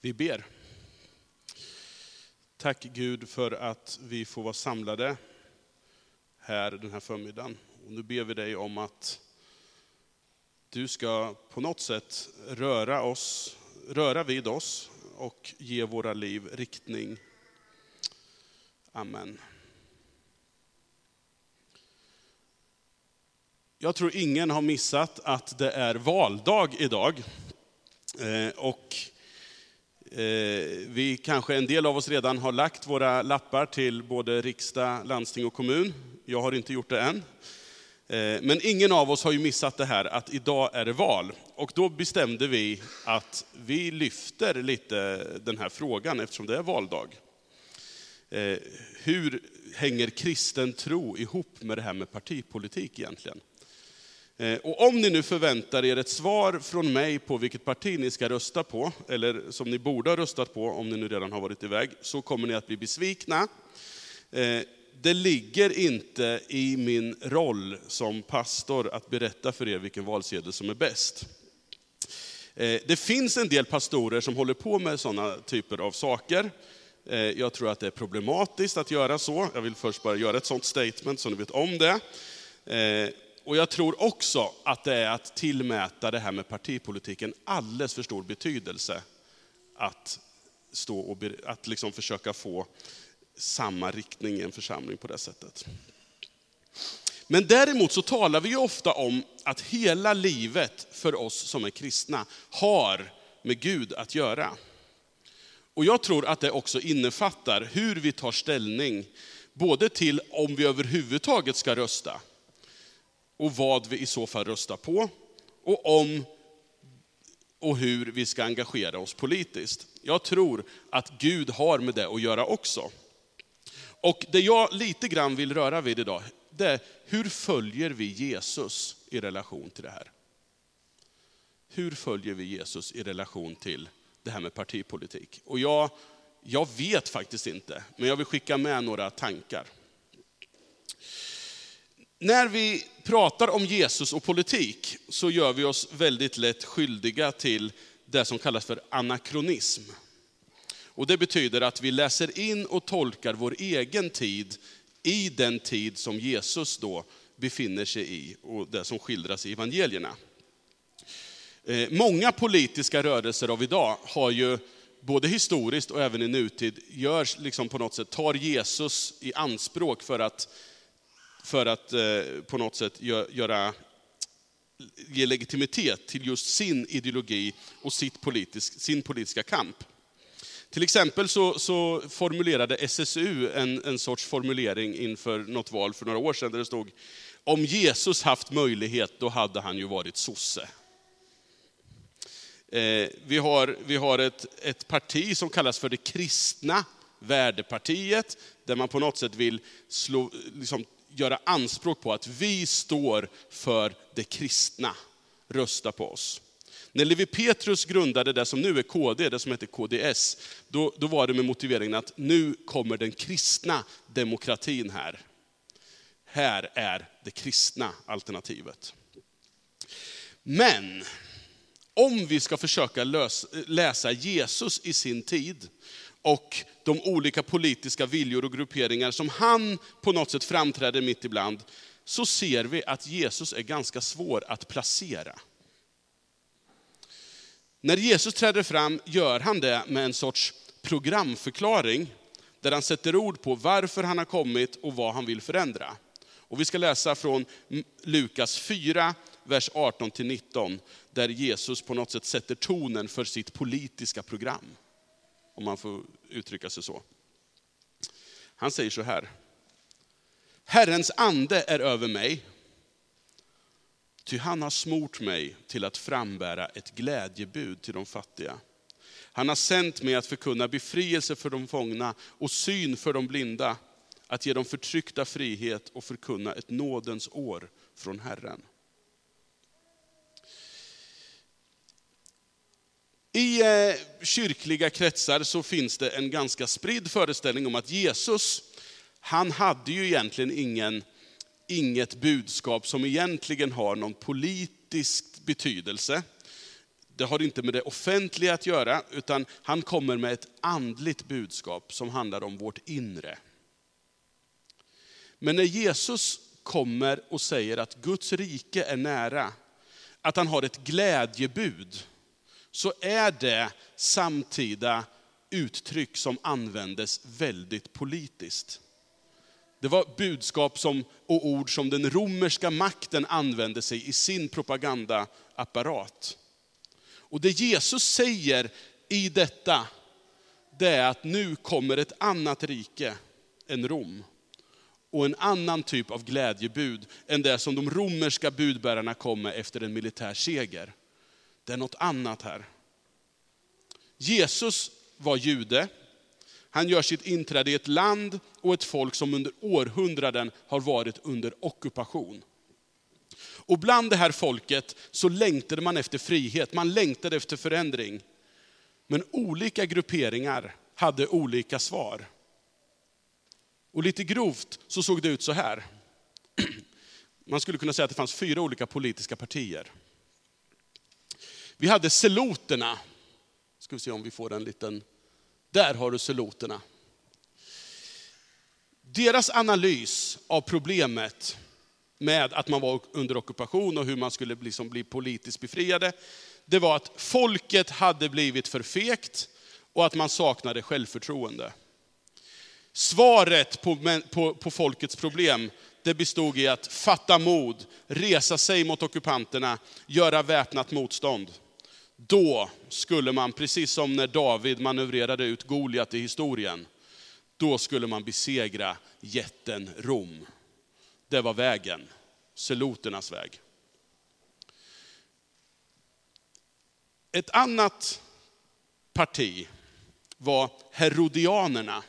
Vi ber. Tack Gud för att vi får vara samlade här den här förmiddagen. Och nu ber vi dig om att du ska på något sätt röra, oss, röra vid oss och ge våra liv riktning. Amen. Jag tror ingen har missat att det är valdag idag. Eh, och Eh, vi kanske, en del av oss redan har lagt våra lappar till både riksdag, landsting och kommun. Jag har inte gjort det än. Eh, men ingen av oss har ju missat det här att idag är det val. Och då bestämde vi att vi lyfter lite den här frågan eftersom det är valdag. Eh, hur hänger kristen tro ihop med det här med partipolitik egentligen? Eh, och om ni nu förväntar er ett svar från mig på vilket parti ni ska rösta på, eller som ni borde ha röstat på om ni nu redan har varit iväg, så kommer ni att bli besvikna. Eh, det ligger inte i min roll som pastor att berätta för er vilken valsedel som är bäst. Eh, det finns en del pastorer som håller på med sådana typer av saker. Jag tror att det är problematiskt att göra så. Jag vill först bara göra ett sådant statement så ni vet om det. Och jag tror också att det är att tillmäta det här med partipolitiken alldeles för stor betydelse. Att, stå och, att liksom försöka få samma riktning i en församling på det sättet. Men däremot så talar vi ju ofta om att hela livet för oss som är kristna har med Gud att göra. Och jag tror att det också innefattar hur vi tar ställning, både till om vi överhuvudtaget ska rösta, och vad vi i så fall röstar på och om och hur vi ska engagera oss politiskt. Jag tror att Gud har med det att göra också. Och det jag lite grann vill röra vid idag, det är hur följer vi Jesus i relation till det här? Hur följer vi Jesus i relation till det här med partipolitik? Och jag, jag vet faktiskt inte, men jag vill skicka med några tankar. När vi pratar om Jesus och politik så gör vi oss väldigt lätt skyldiga till det som kallas för anakronism. Och det betyder att vi läser in och tolkar vår egen tid i den tid som Jesus då befinner sig i och det som skildras i evangelierna. Eh, många politiska rörelser av idag har ju både historiskt och även i nutid görs liksom på något sätt, tar Jesus i anspråk för att för att eh, på något sätt göra, ge legitimitet till just sin ideologi och sitt politisk, sin politiska kamp. Till exempel så, så, formulerade SSU en, en sorts formulering inför något val för några år sedan, där det stod, om Jesus haft möjlighet, då hade han ju varit sosse. Eh, vi har, vi har ett, ett parti som kallas för det kristna värdepartiet, där man på något sätt vill slå, liksom, göra anspråk på att vi står för det kristna. Rösta på oss. När Levi Petrus grundade det som nu är KD, det som heter KDS, då, då var det med motiveringen att nu kommer den kristna demokratin här. Här är det kristna alternativet. Men om vi ska försöka lösa, läsa Jesus i sin tid, och de olika politiska viljor och grupperingar som han på något sätt framträder mitt ibland, så ser vi att Jesus är ganska svår att placera. När Jesus träder fram gör han det med en sorts programförklaring, där han sätter ord på varför han har kommit och vad han vill förändra. Och vi ska läsa från Lukas 4, vers 18-19, där Jesus på något sätt sätter tonen för sitt politiska program om man får uttrycka sig så. Han säger så här. Herrens ande är över mig, ty han har smort mig till att frambära ett glädjebud till de fattiga. Han har sänt mig att förkunna befrielse för de fångna och syn för de blinda, att ge de förtryckta frihet och förkunna ett nådens år från Herren. I eh, kyrkliga kretsar så finns det en ganska spridd föreställning om att Jesus, han hade ju egentligen ingen, inget budskap som egentligen har någon politisk betydelse. Det har inte med det offentliga att göra, utan han kommer med ett andligt budskap som handlar om vårt inre. Men när Jesus kommer och säger att Guds rike är nära, att han har ett glädjebud, så är det samtida uttryck som användes väldigt politiskt. Det var budskap som, och ord som den romerska makten använde sig i sin propagandaapparat. Och det Jesus säger i detta, det är att nu kommer ett annat rike än Rom. Och en annan typ av glädjebud än det som de romerska budbärarna kom med efter en militär seger. Det är något annat här. Jesus var jude. Han gör sitt inträde i ett land och ett folk som under århundraden har varit under ockupation. Och bland det här folket så längtade man efter frihet, man längtade efter förändring. Men olika grupperingar hade olika svar. Och lite grovt så såg det ut så här. Man skulle kunna säga att det fanns fyra olika politiska partier. Vi hade seloterna. Ska vi se om vi får en liten... Där har du seloterna. Deras analys av problemet med att man var under ockupation och hur man skulle liksom bli politiskt befriade, det var att folket hade blivit för fegt och att man saknade självförtroende. Svaret på, på, på folkets problem, det bestod i att fatta mod, resa sig mot ockupanterna, göra väpnat motstånd. Då skulle man, precis som när David manövrerade ut Goliat i historien, då skulle man besegra jätten Rom. Det var vägen, seloternas väg. Ett annat parti var herodianerna.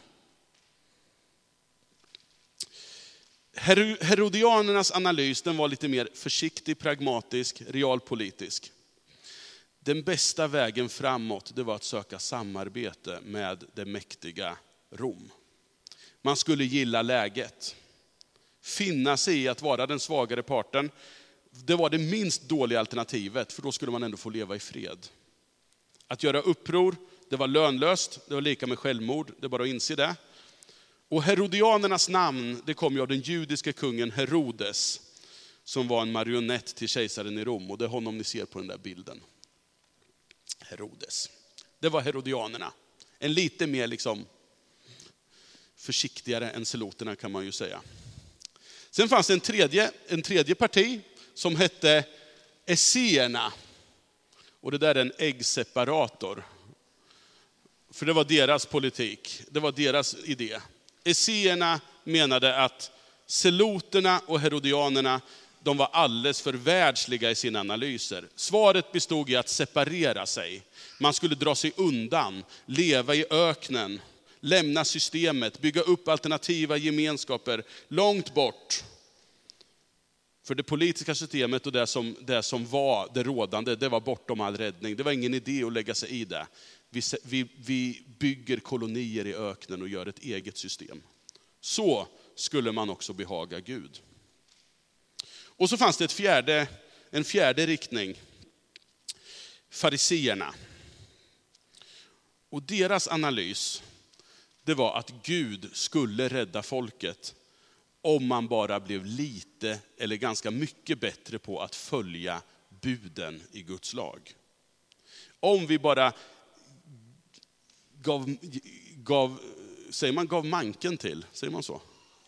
Herodianernas analys den var lite mer försiktig, pragmatisk, realpolitisk. Den bästa vägen framåt det var att söka samarbete med det mäktiga Rom. Man skulle gilla läget. Finna sig i att vara den svagare parten. Det var det minst dåliga alternativet, för då skulle man ändå få leva i fred. Att göra uppror, det var lönlöst, det var lika med självmord, det är bara att inse det. Och Herodianernas namn det kom ju av den judiske kungen Herodes, som var en marionett till kejsaren i Rom. Och det är honom ni ser på den där bilden. Herodes. Det var Herodianerna. En lite mer liksom försiktigare än seloterna kan man ju säga. Sen fanns det en tredje, en tredje parti som hette Esséerna. Och det där är en äggseparator. För det var deras politik, det var deras idé. Esséerna menade att seloterna och herodianerna, de var alldeles för världsliga i sina analyser. Svaret bestod i att separera sig. Man skulle dra sig undan, leva i öknen, lämna systemet, bygga upp alternativa gemenskaper långt bort. För det politiska systemet och det som, det som var det rådande, det var bortom all räddning. Det var ingen idé att lägga sig i det. Vi, vi, vi bygger kolonier i öknen och gör ett eget system. Så skulle man också behaga Gud. Och så fanns det ett fjärde, en fjärde riktning. Fariseerna. Och deras analys, det var att Gud skulle rädda folket om man bara blev lite eller ganska mycket bättre på att följa buden i Guds lag. Om vi bara gav, gav säger man gav manken till? Säger man så?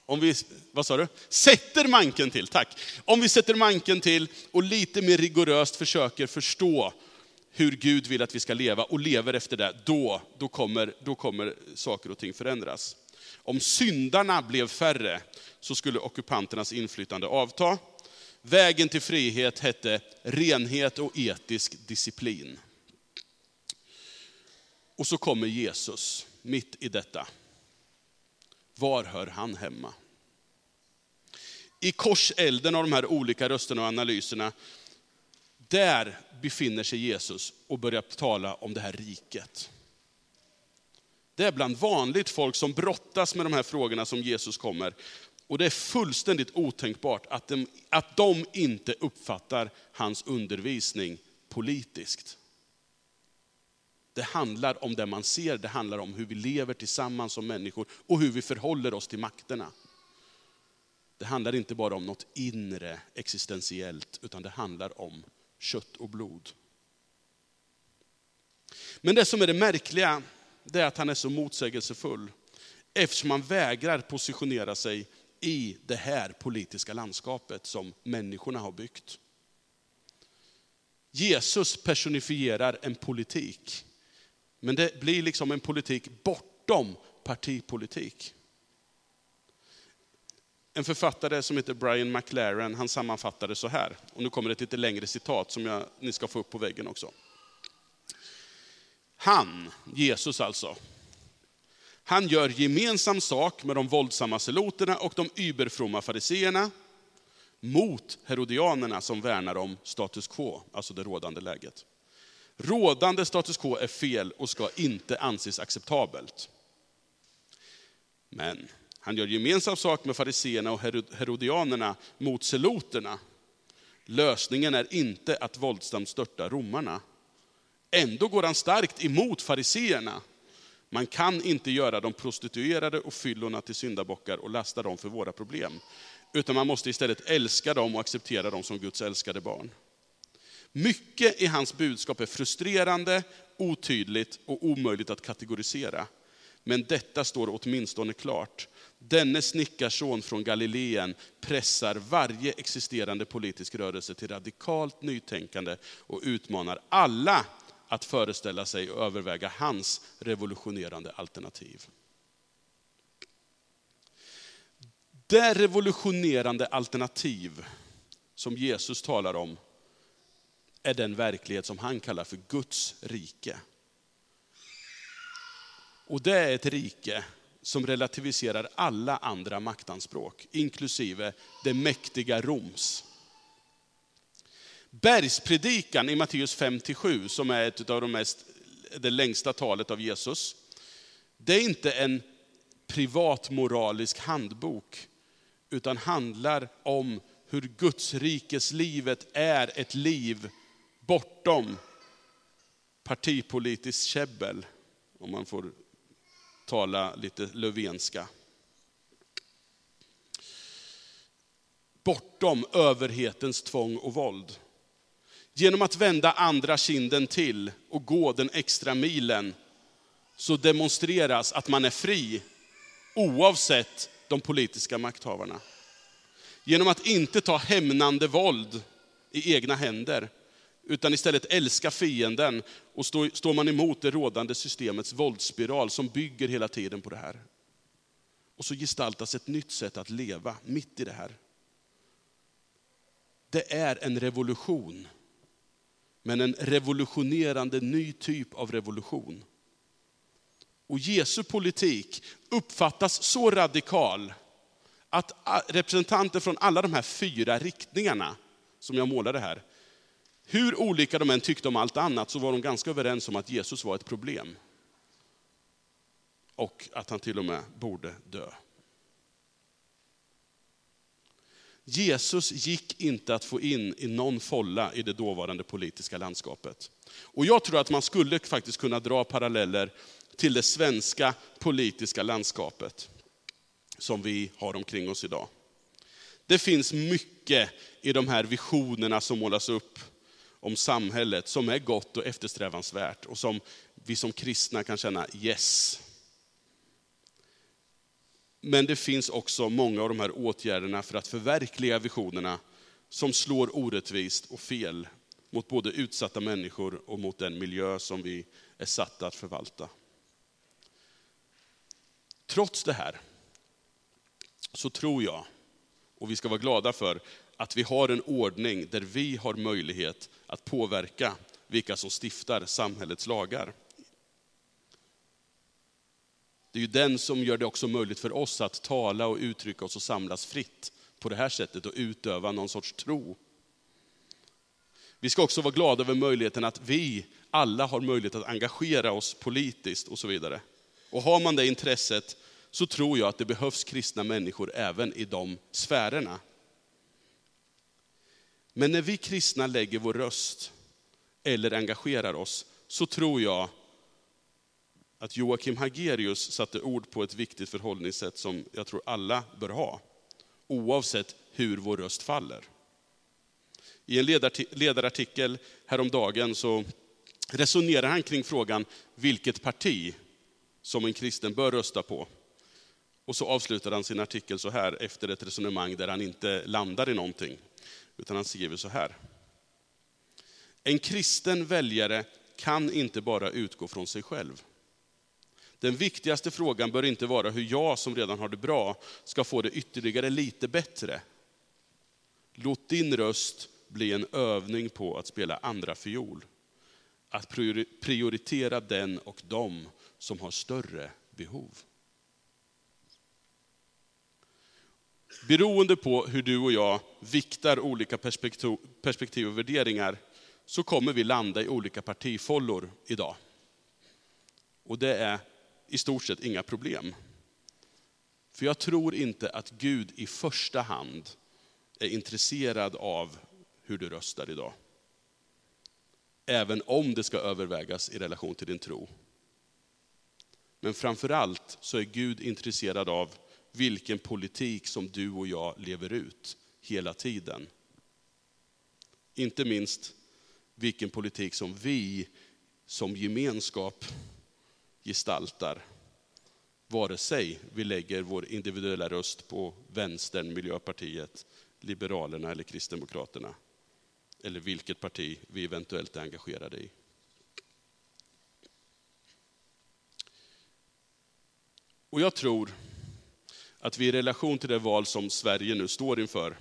Om vi, vad sa du? Sätter manken till, tack. Om vi sätter manken till och lite mer rigoröst försöker förstå hur Gud vill att vi ska leva och lever efter det, då, då, kommer, då kommer saker och ting förändras. Om syndarna blev färre så skulle ockupanternas inflytande avta. Vägen till frihet hette renhet och etisk disciplin. Och så kommer Jesus mitt i detta. Var hör han hemma? I korselden av de här olika rösterna och analyserna, där befinner sig Jesus och börjar tala om det här riket. Det är bland vanligt folk som brottas med de här frågorna som Jesus kommer. Och det är fullständigt otänkbart att de, att de inte uppfattar hans undervisning politiskt. Det handlar om det man ser, det handlar om hur vi lever tillsammans som människor och hur vi förhåller oss till makterna. Det handlar inte bara om något inre existentiellt, utan det handlar om kött och blod. Men det som är det märkliga, det är att han är så motsägelsefull. Eftersom han vägrar positionera sig i det här politiska landskapet som människorna har byggt. Jesus personifierar en politik. Men det blir liksom en politik bortom partipolitik. En författare som heter Brian McLaren, han sammanfattade så här. Och nu kommer ett lite längre citat som jag, ni ska få upp på väggen också. Han, Jesus alltså, han gör gemensam sak med de våldsamma seloterna och de überfromma fariseerna mot herodianerna som värnar om status quo, alltså det rådande läget. Rådande status quo är fel och ska inte anses acceptabelt. Men han gör gemensam sak med fariseerna och herodianerna mot seloterna. Lösningen är inte att våldsamt störta romarna. Ändå går han starkt emot fariseerna. Man kan inte göra de prostituerade och fyllorna till syndabockar och lasta dem för våra problem. Utan man måste istället älska dem och acceptera dem som Guds älskade barn. Mycket i hans budskap är frustrerande, otydligt och omöjligt att kategorisera. Men detta står åtminstone klart. Denne snickarson från Galileen pressar varje existerande politisk rörelse till radikalt nytänkande och utmanar alla att föreställa sig och överväga hans revolutionerande alternativ. Det revolutionerande alternativ som Jesus talar om är den verklighet som han kallar för Guds rike. Och det är ett rike som relativiserar alla andra maktanspråk, inklusive det mäktiga Roms. Bergspredikan i Matteus 5-7, som är ett av de mest, det längsta talet av Jesus, det är inte en privat moralisk handbok, utan handlar om hur Guds rikes livet är ett liv bortom partipolitiskt käbbel, om man får tala lite Löfvenska. Bortom överhetens tvång och våld. Genom att vända andra kinden till och gå den extra milen så demonstreras att man är fri oavsett de politiska makthavarna. Genom att inte ta hämnande våld i egna händer utan istället älska fienden och stå, står man emot det rådande systemets våldsspiral som bygger hela tiden på det här. Och så gestaltas ett nytt sätt att leva mitt i det här. Det är en revolution, men en revolutionerande ny typ av revolution. Och Jesu politik uppfattas så radikal att representanter från alla de här fyra riktningarna som jag målade här, hur olika de än tyckte om allt annat så var de ganska överens om att Jesus var ett problem. Och att han till och med borde dö. Jesus gick inte att få in i någon folla i det dåvarande politiska landskapet. Och jag tror att man skulle faktiskt kunna dra paralleller till det svenska politiska landskapet som vi har omkring oss idag. Det finns mycket i de här visionerna som målas upp om samhället som är gott och eftersträvansvärt och som vi som kristna kan känna yes. Men det finns också många av de här åtgärderna för att förverkliga visionerna som slår orättvist och fel mot både utsatta människor och mot den miljö som vi är satta att förvalta. Trots det här så tror jag, och vi ska vara glada för, att vi har en ordning där vi har möjlighet att påverka vilka som stiftar samhällets lagar. Det är ju den som gör det också möjligt för oss att tala och uttrycka oss och samlas fritt på det här sättet och utöva någon sorts tro. Vi ska också vara glada över möjligheten att vi alla har möjlighet att engagera oss politiskt och så vidare. Och har man det intresset så tror jag att det behövs kristna människor även i de sfärerna. Men när vi kristna lägger vår röst eller engagerar oss, så tror jag att Joakim Hagerius satte ord på ett viktigt förhållningssätt som jag tror alla bör ha, oavsett hur vår röst faller. I en ledarartikel häromdagen så resonerar han kring frågan vilket parti som en kristen bör rösta på. Och så avslutar han sin artikel så här efter ett resonemang där han inte landar i någonting. Utan han skriver så här. En kristen väljare kan inte bara utgå från sig själv. Den viktigaste frågan bör inte vara hur jag som redan har det bra ska få det ytterligare lite bättre. Låt din röst bli en övning på att spela andra fiol. Att prioritera den och dem som har större behov. Beroende på hur du och jag viktar olika perspektiv, perspektiv och värderingar så kommer vi landa i olika partifollor idag. Och det är i stort sett inga problem. För jag tror inte att Gud i första hand är intresserad av hur du röstar idag. Även om det ska övervägas i relation till din tro. Men framförallt så är Gud intresserad av vilken politik som du och jag lever ut hela tiden. Inte minst vilken politik som vi som gemenskap gestaltar. Vare sig vi lägger vår individuella röst på vänstern, Miljöpartiet, Liberalerna eller Kristdemokraterna. Eller vilket parti vi eventuellt är engagerade i. Och jag tror att vi i relation till det val som Sverige nu står inför,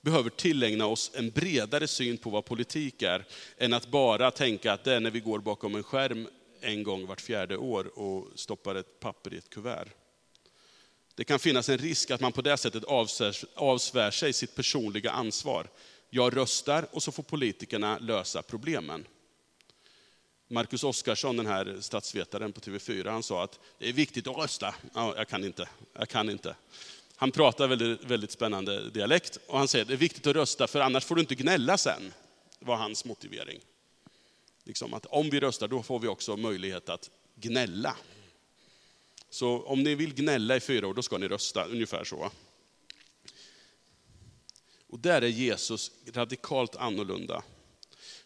behöver tillägna oss en bredare syn på vad politik är, än att bara tänka att det är när vi går bakom en skärm en gång vart fjärde år och stoppar ett papper i ett kuvert. Det kan finnas en risk att man på det sättet avsvär, avsvär sig sitt personliga ansvar. Jag röstar och så får politikerna lösa problemen. Marcus Oskarsson, den här statsvetaren på TV4, han sa att det är viktigt att rösta. Ja, jag kan inte, jag kan inte. Han pratar väldigt, väldigt spännande dialekt och han säger att det är viktigt att rösta för annars får du inte gnälla sen. Det var hans motivering. Liksom att om vi röstar då får vi också möjlighet att gnälla. Så om ni vill gnälla i fyra år, då ska ni rösta, ungefär så. Och där är Jesus radikalt annorlunda.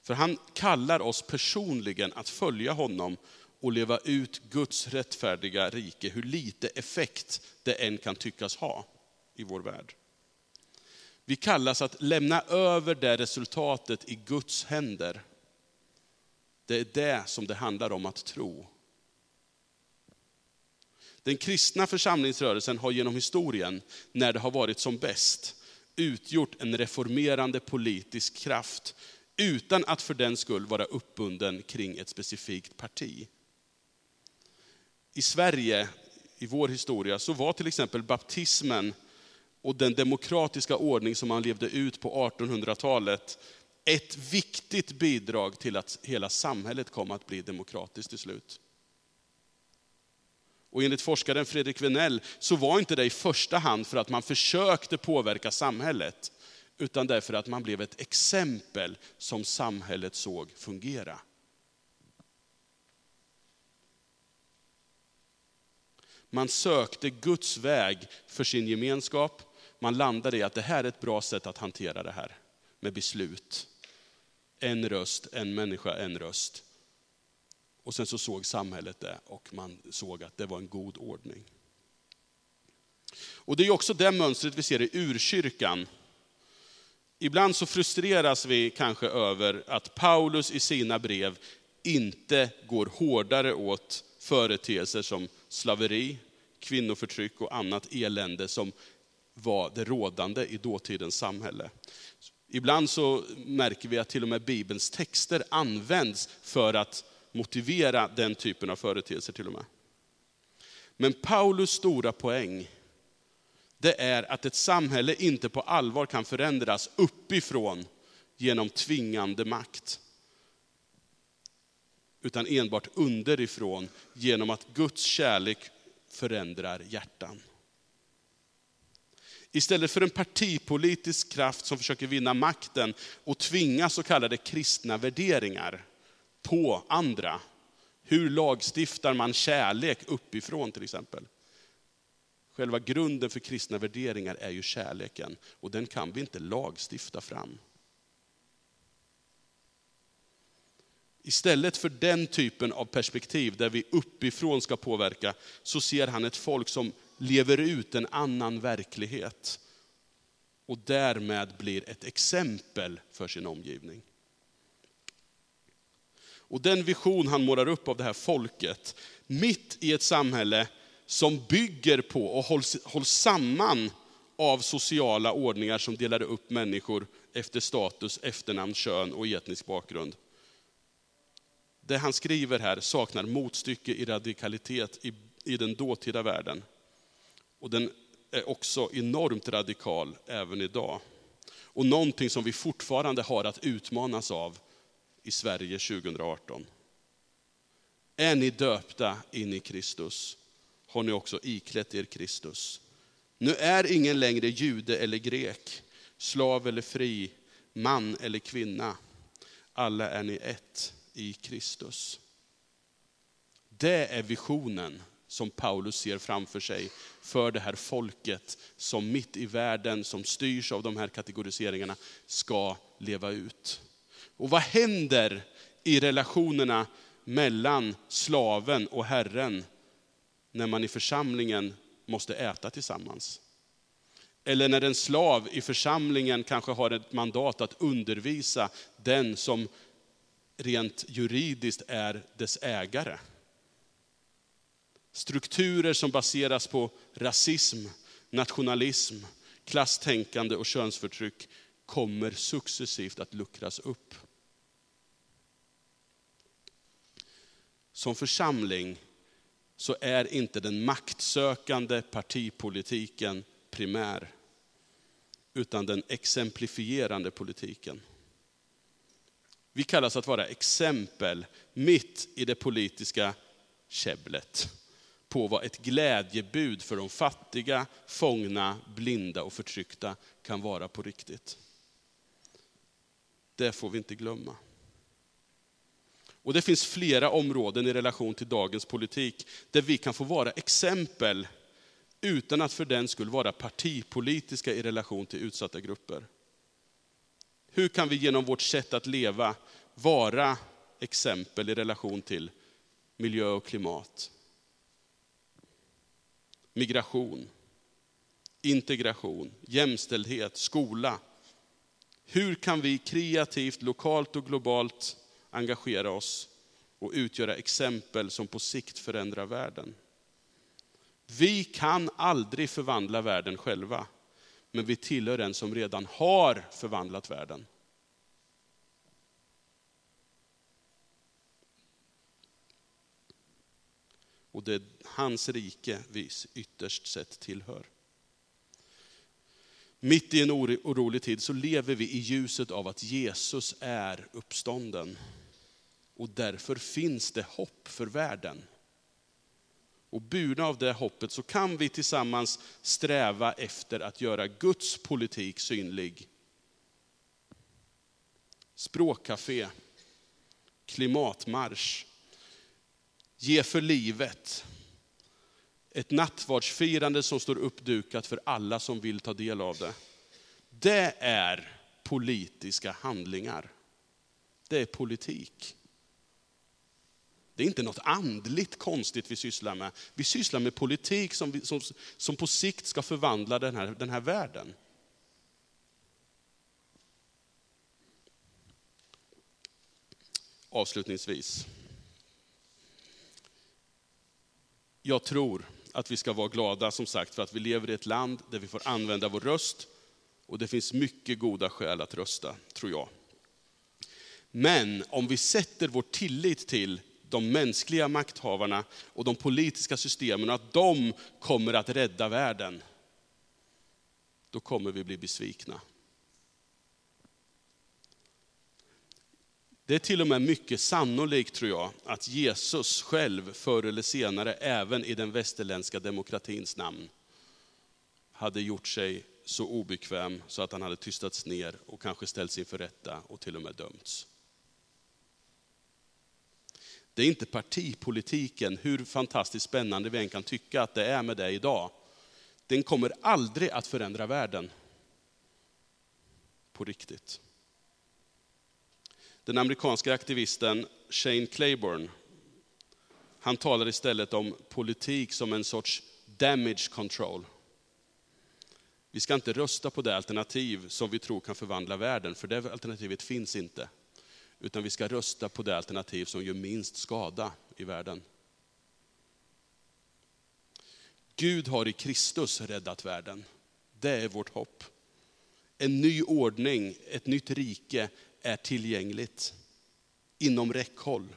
För han kallar oss personligen att följa honom och leva ut Guds rättfärdiga rike, hur lite effekt det än kan tyckas ha i vår värld. Vi kallas att lämna över det resultatet i Guds händer. Det är det som det handlar om att tro. Den kristna församlingsrörelsen har genom historien, när det har varit som bäst, utgjort en reformerande politisk kraft utan att för den skull vara uppbunden kring ett specifikt parti. I Sverige, i vår historia, så var till exempel baptismen och den demokratiska ordning som man levde ut på 1800-talet ett viktigt bidrag till att hela samhället kom att bli demokratiskt till slut. Och enligt forskaren Fredrik Venell så var inte det i första hand för att man försökte påverka samhället, utan därför att man blev ett exempel som samhället såg fungera. Man sökte Guds väg för sin gemenskap. Man landade i att det här är ett bra sätt att hantera det här med beslut. En röst, en människa, en röst. Och sen så såg samhället det och man såg att det var en god ordning. Och det är också det mönstret vi ser i urkyrkan. Ibland så frustreras vi kanske över att Paulus i sina brev inte går hårdare åt företeelser som slaveri, kvinnoförtryck och annat elände som var det rådande i dåtidens samhälle. Ibland så märker vi att till och med Bibelns texter används för att motivera den typen av företeelser till och med. Men Paulus stora poäng, det är att ett samhälle inte på allvar kan förändras uppifrån genom tvingande makt. Utan enbart underifrån genom att Guds kärlek förändrar hjärtan. Istället för en partipolitisk kraft som försöker vinna makten och tvinga så kallade kristna värderingar på andra, Hur lagstiftar man kärlek uppifrån till exempel? Själva grunden för kristna värderingar är ju kärleken och den kan vi inte lagstifta fram. Istället för den typen av perspektiv där vi uppifrån ska påverka, så ser han ett folk som lever ut en annan verklighet. Och därmed blir ett exempel för sin omgivning. Och den vision han målar upp av det här folket, mitt i ett samhälle som bygger på och hålls, hålls samman av sociala ordningar som delar upp människor efter status, efternamn, kön och etnisk bakgrund. Det han skriver här saknar motstycke i radikalitet i, i den dåtida världen. Och den är också enormt radikal även idag. Och någonting som vi fortfarande har att utmanas av i Sverige 2018. Är ni döpta in i Kristus har ni också iklätt er Kristus. Nu är ingen längre jude eller grek, slav eller fri, man eller kvinna. Alla är ni ett i Kristus. Det är visionen som Paulus ser framför sig för det här folket som mitt i världen, som styrs av de här kategoriseringarna, ska leva ut. Och vad händer i relationerna mellan slaven och Herren när man i församlingen måste äta tillsammans? Eller när en slav i församlingen kanske har ett mandat att undervisa den som rent juridiskt är dess ägare. Strukturer som baseras på rasism, nationalism, klasstänkande och könsförtryck kommer successivt att luckras upp. Som församling så är inte den maktsökande partipolitiken primär, utan den exemplifierande politiken. Vi kallas att vara exempel mitt i det politiska käbblet på vad ett glädjebud för de fattiga, fångna, blinda och förtryckta kan vara på riktigt. Det får vi inte glömma. Och Det finns flera områden i relation till dagens politik där vi kan få vara exempel utan att för den skull vara partipolitiska i relation till utsatta grupper. Hur kan vi genom vårt sätt att leva vara exempel i relation till miljö och klimat? Migration, integration, jämställdhet, skola. Hur kan vi kreativt, lokalt och globalt engagera oss och utgöra exempel som på sikt förändrar världen? Vi kan aldrig förvandla världen själva men vi tillhör den som redan har förvandlat världen. Och det är hans rike vi ytterst sett tillhör. Mitt i en orolig tid så lever vi i ljuset av att Jesus är uppstånden. Och därför finns det hopp för världen. Och burna av det hoppet så kan vi tillsammans sträva efter att göra Guds politik synlig. Språkcafé, klimatmarsch, ge för livet. Ett nattvardsfirande som står uppdukat för alla som vill ta del av det. Det är politiska handlingar. Det är politik. Det är inte något andligt konstigt vi sysslar med. Vi sysslar med politik som, vi, som, som på sikt ska förvandla den här, den här världen. Avslutningsvis. Jag tror att vi ska vara glada som sagt för att vi lever i ett land där vi får använda vår röst. Och det finns mycket goda skäl att rösta, tror jag. Men om vi sätter vår tillit till de mänskliga makthavarna och de politiska systemen, och att de kommer att rädda världen, då kommer vi bli besvikna. Det är till och med mycket sannolikt, tror jag, att Jesus själv förr eller senare, även i den västerländska demokratins namn, hade gjort sig så obekväm så att han hade tystats ner och kanske ställts inför rätta och till och med dömts. Det är inte partipolitiken, hur fantastiskt spännande vi än kan tycka att det är med det idag. Den kommer aldrig att förändra världen. På riktigt. Den amerikanska aktivisten Shane Claiborne, han talar istället om politik som en sorts damage control. Vi ska inte rösta på det alternativ som vi tror kan förvandla världen, för det alternativet finns inte. Utan vi ska rösta på det alternativ som gör minst skada i världen. Gud har i Kristus räddat världen. Det är vårt hopp. En ny ordning, ett nytt rike är tillgängligt. Inom räckhåll.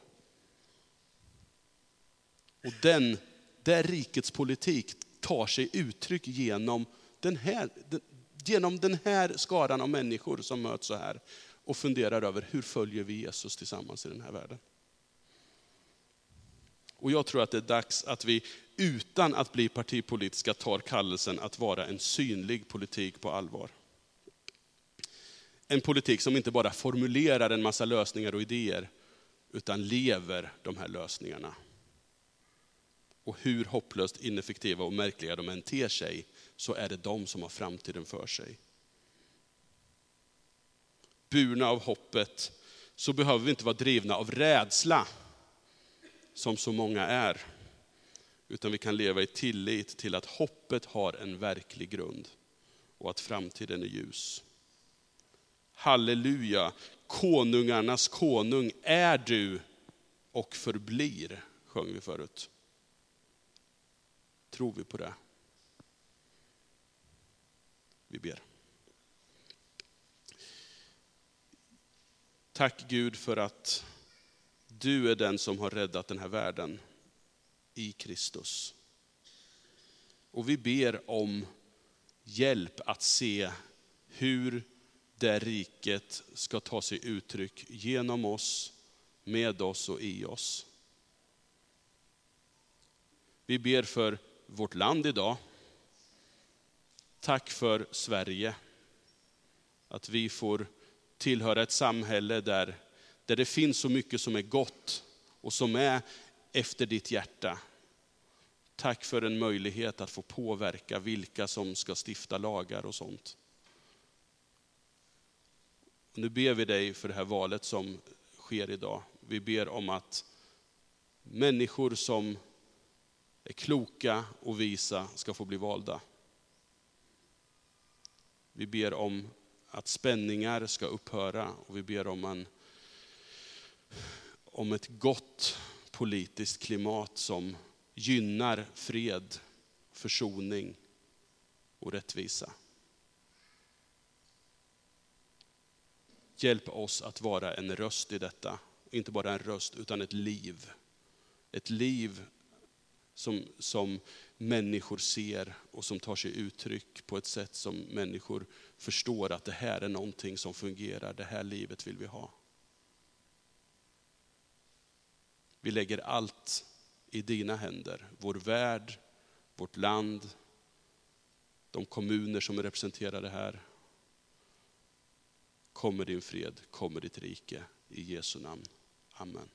Och den, där rikets politik tar sig uttryck genom den här, genom den här skaran av människor som möts så här och funderar över hur följer vi Jesus tillsammans i den här världen. Och jag tror att det är dags att vi utan att bli partipolitiska tar kallelsen att vara en synlig politik på allvar. En politik som inte bara formulerar en massa lösningar och idéer, utan lever de här lösningarna. Och hur hopplöst ineffektiva och märkliga de än ter sig, så är det de som har framtiden för sig. Burna av hoppet, så behöver vi inte vara drivna av rädsla, som så många är. Utan vi kan leva i tillit till att hoppet har en verklig grund och att framtiden är ljus. Halleluja, konungarnas konung är du och förblir, sjöng vi förut. Tror vi på det? Vi ber. Tack Gud för att du är den som har räddat den här världen i Kristus. Och vi ber om hjälp att se hur det riket ska ta sig uttryck genom oss, med oss och i oss. Vi ber för vårt land idag. Tack för Sverige. Att vi får tillhöra ett samhälle där, där det finns så mycket som är gott och som är efter ditt hjärta. Tack för en möjlighet att få påverka vilka som ska stifta lagar och sånt. Och nu ber vi dig för det här valet som sker idag. Vi ber om att människor som är kloka och visa ska få bli valda. Vi ber om att spänningar ska upphöra och vi ber om, en, om ett gott politiskt klimat som gynnar fred, försoning och rättvisa. Hjälp oss att vara en röst i detta. Inte bara en röst, utan ett liv. Ett liv som, som människor ser och som tar sig uttryck på ett sätt som människor förstår att det här är någonting som fungerar, det här livet vill vi ha. Vi lägger allt i dina händer, vår värld, vårt land, de kommuner som är representerade här. Kommer din fred, kommer ditt rike. I Jesu namn. Amen.